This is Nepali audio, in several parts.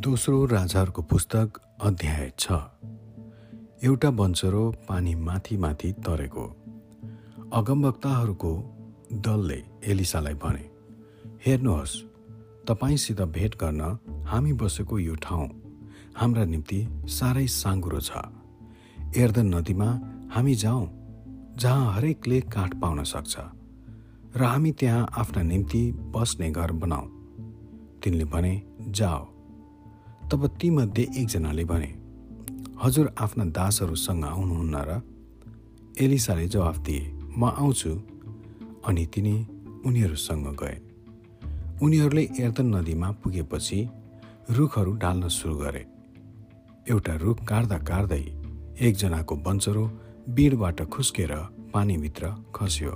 दोस्रो राजाहरूको पुस्तक अध्याय छ। एउटा बन्चरो पानी माथि माथि तरेको। अगमवक्ताहरूको दलले एलिसालाई भने हेर्नुहोस् तपाईँसित भेट गर्न हामी बसेको यो ठाउँ हाम्रा निम्ति साह्रै साँगुरो छ। एर्दन नदीमा हामी जाउँ जहाँ हरेकले काठ पाउन सक्छ र हामी त्यहाँ आफ्ना निम्ति बस्ने घर बनाऊ तिनले भने जाओ तब तीमध्ये एकजनाले भने हजुर आफ्ना दासहरूसँग आउनुहुन्न र एलिसाले जवाफ दिए म आउँछु। अनि तिनी उनीहरूसँग गए। उनीहरूले एर्तन नदीमा पुगेपछि रुखहरू डाल्न सुरु गरे। एउटा रुख काट्दा काट्दै एकजनाको बन्चरो बिडबाट खुस्केर पानीभित्र खस्यो।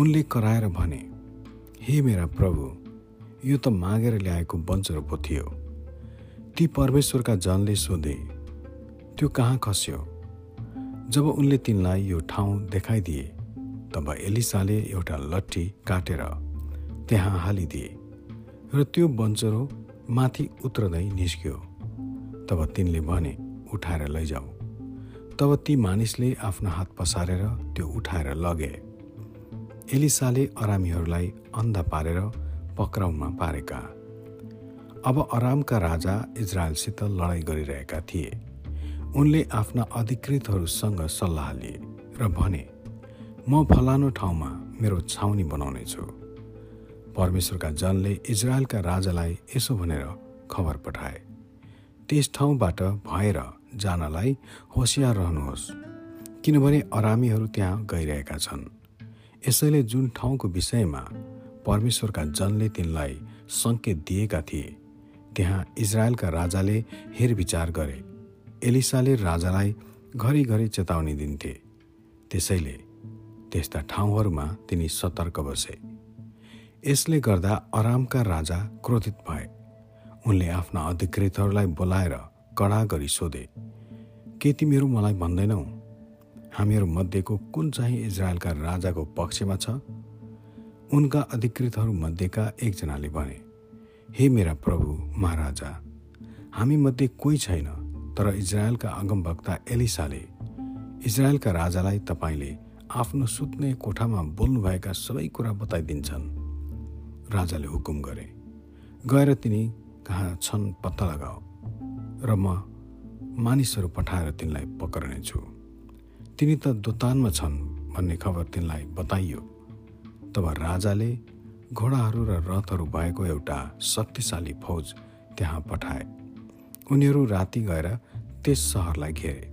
उनले कराएर भने हे मेरा प्रभु यो त मागेर ल्याएको बन्चरो पो थियो। ती परमेश्वरका जनले सोधे त्यो कहाँ खस्यो? जब उनले तिनलाई यो ठाउँ देखाइदिए तब एलिसाले एउटा लट्ठी काटेर त्यहाँ हालिदिए र त्यो बन्चरो माथि उत्रदै निस्क्यो। तब तिनले भने उठाएर लैजाऊ। तब ती मानिसले आफ्नो हात पसारेर त्यो उठाएर लगे। एलिसाले अरामीहरूलाई अन्धा पारेर पक्राउमा पारेका। अब अरामका राजा इजरायलसित लडाइँ गरिरहेका थिए। उनले आफ्ना अधिकृतहरूसँग सल्लाह लिए र भने म फलानु ठाउँमा मेरो छाउनी बनाउने छु परमेश्वरका जनले इजरायलका राजालाई यसो भनेर खबर पठाए। त्यस ठाउँबाट भएर जानलाई होसियार रहनुहोस् किनभने अरामीहरू त्यहाँ गइरहेका छन्। यसैले जुन ठाउँको विषयमा परमेश्वरका जनले तिनलाई सङ्केत दिएका थिए त्यहाँ इजरायलका राजाले हेरविचार गरे। एलिसाले राजालाई घरिघरि चेतावनी दिन्थे। त्यसैले त्यस्ता ठाउँहरूमा तिनी सतर्क बसे। यसले गर्दा आरामका राजा क्रोधित भए। उनले आफ्ना अधिकृतहरूलाई बोलाएर कडा गरी सोधे के तिमीहरू मलाई भन्दैनौ? हामीहरू मध्येको कुन चाहिँ इजरायलका राजाको पक्षमा छ? उनका अधिकृतहरू मध्येका एकजनाले भने हे मेरा प्रभु महाराजा हामी मध्ये कोही छैन तर इजरायलका अगमभक्ता एलिसाले इजरायलका राजालाई तपाईँले आफ्नो सुत्ने कोठामा बोल्नुभएका सबै कुरा बताइदिन्छन्। राजाले हुकुम गरे। गएर तिनी कहाँ छन् पत्ता लगाऊ र म मानिसहरू पठाएर तिनलाई पक्रनेछु तिनी त दोतानमा छन् भन्ने खबर तिनलाई बताइयो। तब राजाले घोडाहरू र रथहरू भएको एउटा शक्तिशाली फौज त्यहाँ पठाए। उनीहरू राति गएर त्यस सहरलाई घेरे।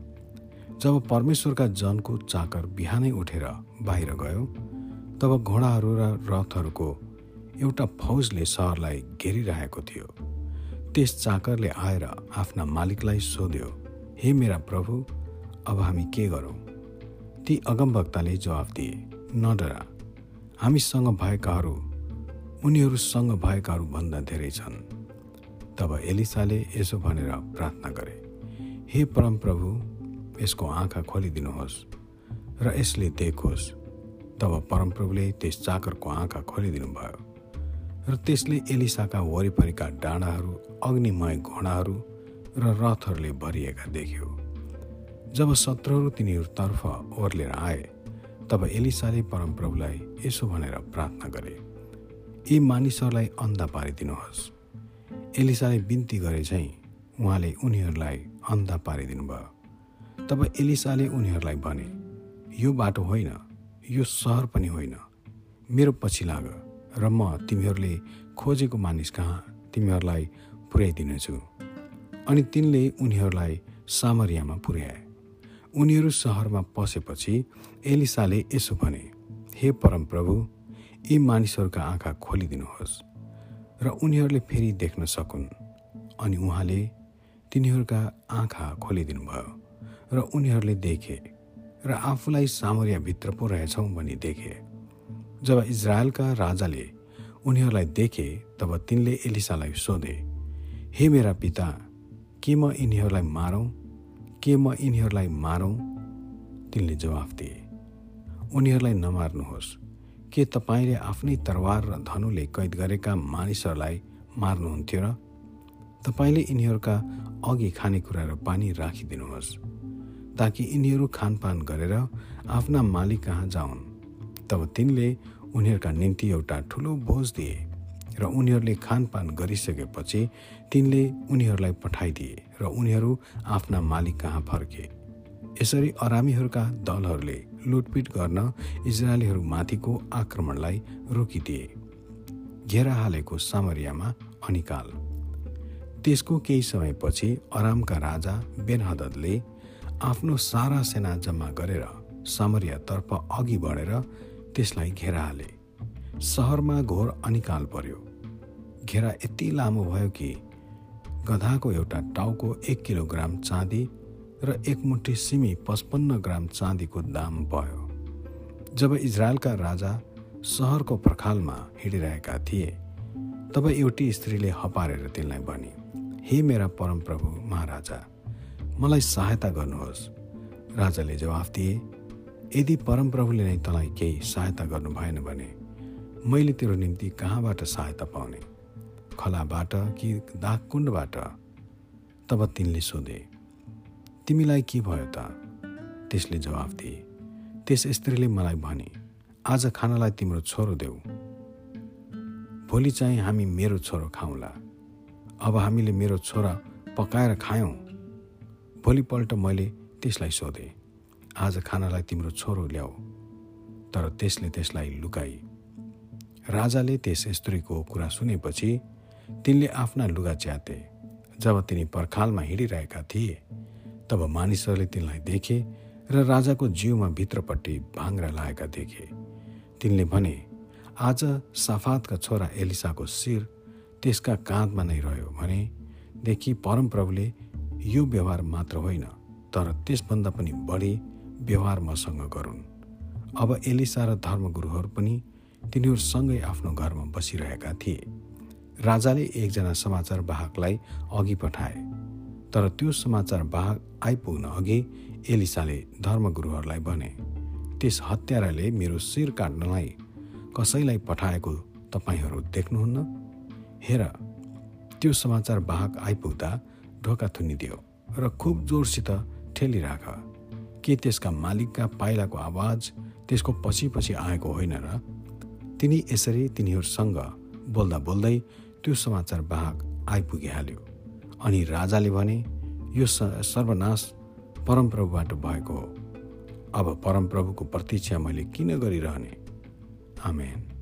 जब परमेश्वरका जनको चाकर बिहानै उठेर बाहिर गयो तब घोडाहरू र रथहरूको एउटा फौजले सहरलाई घेरिरहेको थियो। त्यस चाकरले आएर आफ्ना मालिकलाई सोध्यो हे मेरा प्रभु अब हामी के गरौँ? ती अगमभक्ताले जवाफ दिए नडरा हामीसँग भएकाहरू उनीहरूसँग भएकाहरू भन्दा धेरै छन्। तब एलिसाले यसो भनेर प्रार्थना गरे हे परमप्रभु यसको आँखा खोलिदिनुहोस् र यसले देखोस्। तब परमप्रभुले त्यस चाकरको आँखा खोलिदिनु भयो र त्यसले एलिसाका वरिपरिका डाँडाहरू अग्निमय घोडाहरू र रथहरूले भरिएका देख्यो। जब शत्रुहरू तिनीहरूतर्फ ओर्लेर आए तब एलिसाले परमप्रभुलाई यसो भनेर प्रार्थना गरे। यी मानिसहरूलाई अन्धा पारिदिनुहोस्। एलिसाले बिन्ती गरे चाहिँ उहाँले उनीहरूलाई अन्धा पारिदिनु भयो तब एलिसाले उनीहरूलाई भने यो बाटो होइन यो सहर पनि होइन। मेरो पछि लाग र म तिमीहरूले खोजेको मानिस कहाँ? तिमीहरूलाई पुर्याइदिनेछु अनि तिनले उनीहरूलाई सामरियामा पुर्याए उनीहरू सहरमा पसेपछि एलिसाले यसो भने हे परमप्रभु यी मानिसहरूका आँखा खोलिदिनुहोस् र उनीहरूले फेरि देख्न सकुन्। अनि उहाँले तिनीहरूका आँखा खोलिदिनु भयो र उनीहरूले देखे र आफूलाई सामरियाभित्र पो रहेछौँ भनी देखे। जब इजरायलका राजाले उनीहरूलाई देखे तब तिनले एलिसालाई सोधे हे मेरा पिता के म यिनीहरूलाई मारौँ? के म यिनीहरूलाई मारौँ? तिनले जवाफ दिए उनीहरूलाई नमार्नुहोस्। के तपाईँले आफ्नै तरवार र धनुले कैद गरेका मानिसहरूलाई मार्नुहुन्थ्यो र तपाईँले यिनीहरूका अघि खानेकुरा र पानी राखिदिनुहोस् ताकि यिनीहरू खानपान गरेर आफ्ना मालिक कहाँ जाउन्। तब तिनले उनीहरूका निम्ति एउटा ठुलो भोज दिए र उनीहरूले खानपान गरिसकेपछि तिनले उनीहरूलाई पठाइदिए र उनीहरू आफ्ना मालिक कहाँ फर्के। यसरी अरामीहरूका दलहरूले लुटपिट गर्न इजरायलीहरूमाथिको आक्रमणलाई रोकिदिए। घेरा हालेको सामरियामा अनिकाल। त्यसको केही समयपछि अरामका राजा बेनहदले आफ्नो सारा सेना जम्मा गरेर सामरियातर्फ अघि बढेर त्यसलाई घेरा हाले। सहरमा घोर अनिकाल पर्यो। घेरा यति लामो भयो कि गधाको एउटा टाउको एक किलोग्राम चाँदी र एक मुठी सिमी पचपन्न ग्राम चाँदीको दाम भयो। जब इजरायलका राजा सहरको पर्खालमा हिँडिरहेका थिए तब एउटी स्त्रीले हपारेर तिनलाई भने हे मेरा परमप्रभु महाराजा मलाई सहायता गर्नुहोस्। राजाले जवाफ दिए यदि परमप्रभुले नै तँलाई केही सहायता गर्नु भएन भने मैले तेरो निम्ति कहाँबाट सहायता पाउने? खलाबाट कि दागकुण्डबाट? तब तिनले सोधे तिमीलाई के भयो त? त्यसले जवाफ दिए। त्यस स्त्रीले मलाई भने आज खानालाई तिम्रो छोरो देऊ। भोलि चाहिँ हामी मेरो छोरो खाउँला। अब हामीले मेरो छोरा पकाएर खायौँ। भोलिपल्ट मैले त्यसलाई सोधेँ आज खानालाई तिम्रो छोरो ल्याऊ। तर त्यसले त्यसलाई लुकाई राजाले त्यस स्त्रीको कुरा सुनेपछि तिनले आफ्ना लुगा च्याते। जब तिनी पर्खालमा हिँडिरहेका थिए तब मानिसहरूले तिनलाई देखे र राजाको जिउमा भित्रपट्टि भाङ्रा लागेका देखे। तिनले भने आज साफातका छोरा एलिसाको शिर त्यसका काँधमा नै रह्यो। भनेदेखि परमप्रभुले यो व्यवहार मात्र होइन तर त्यसभन्दा पनि बढी व्यवहार मसँग गरून्। अब एलिसा र धर्मगुरुहरू पनि तिनीहरूसँगै आफ्नो घरमा बसिरहेका थिए। राजाले एकजना समाचार वाहकलाई अघि पठाए। तर त्यो समाचार वाहक आइपुग्न अघि एलिसाले धर्मगुरुहरूलाई भने त्यस हत्याराले मेरो शिर काट्नलाई कसैलाई पठाएको तपाईँहरू देख्नुहुन्न? हेर त्यो समाचार वाहक आइपुग्दा ढोका थुनिदियो र खुब जोरसित ठेलिराख। के त्यसका मालिकका पाइलाको आवाज त्यसको पछि पछि आएको होइन र? तिनी यसरी तिनीहरूसँग बोल्दा बोल्दै त्यो समाचार वाहक आइपुगिहाल्यो। अनि राजाले भने यो सर्वनाश परमप्रभुबाट भएको हो। अब परमप्रभुको प्रतीक्षा मैले किन गरिरहने? आमेन।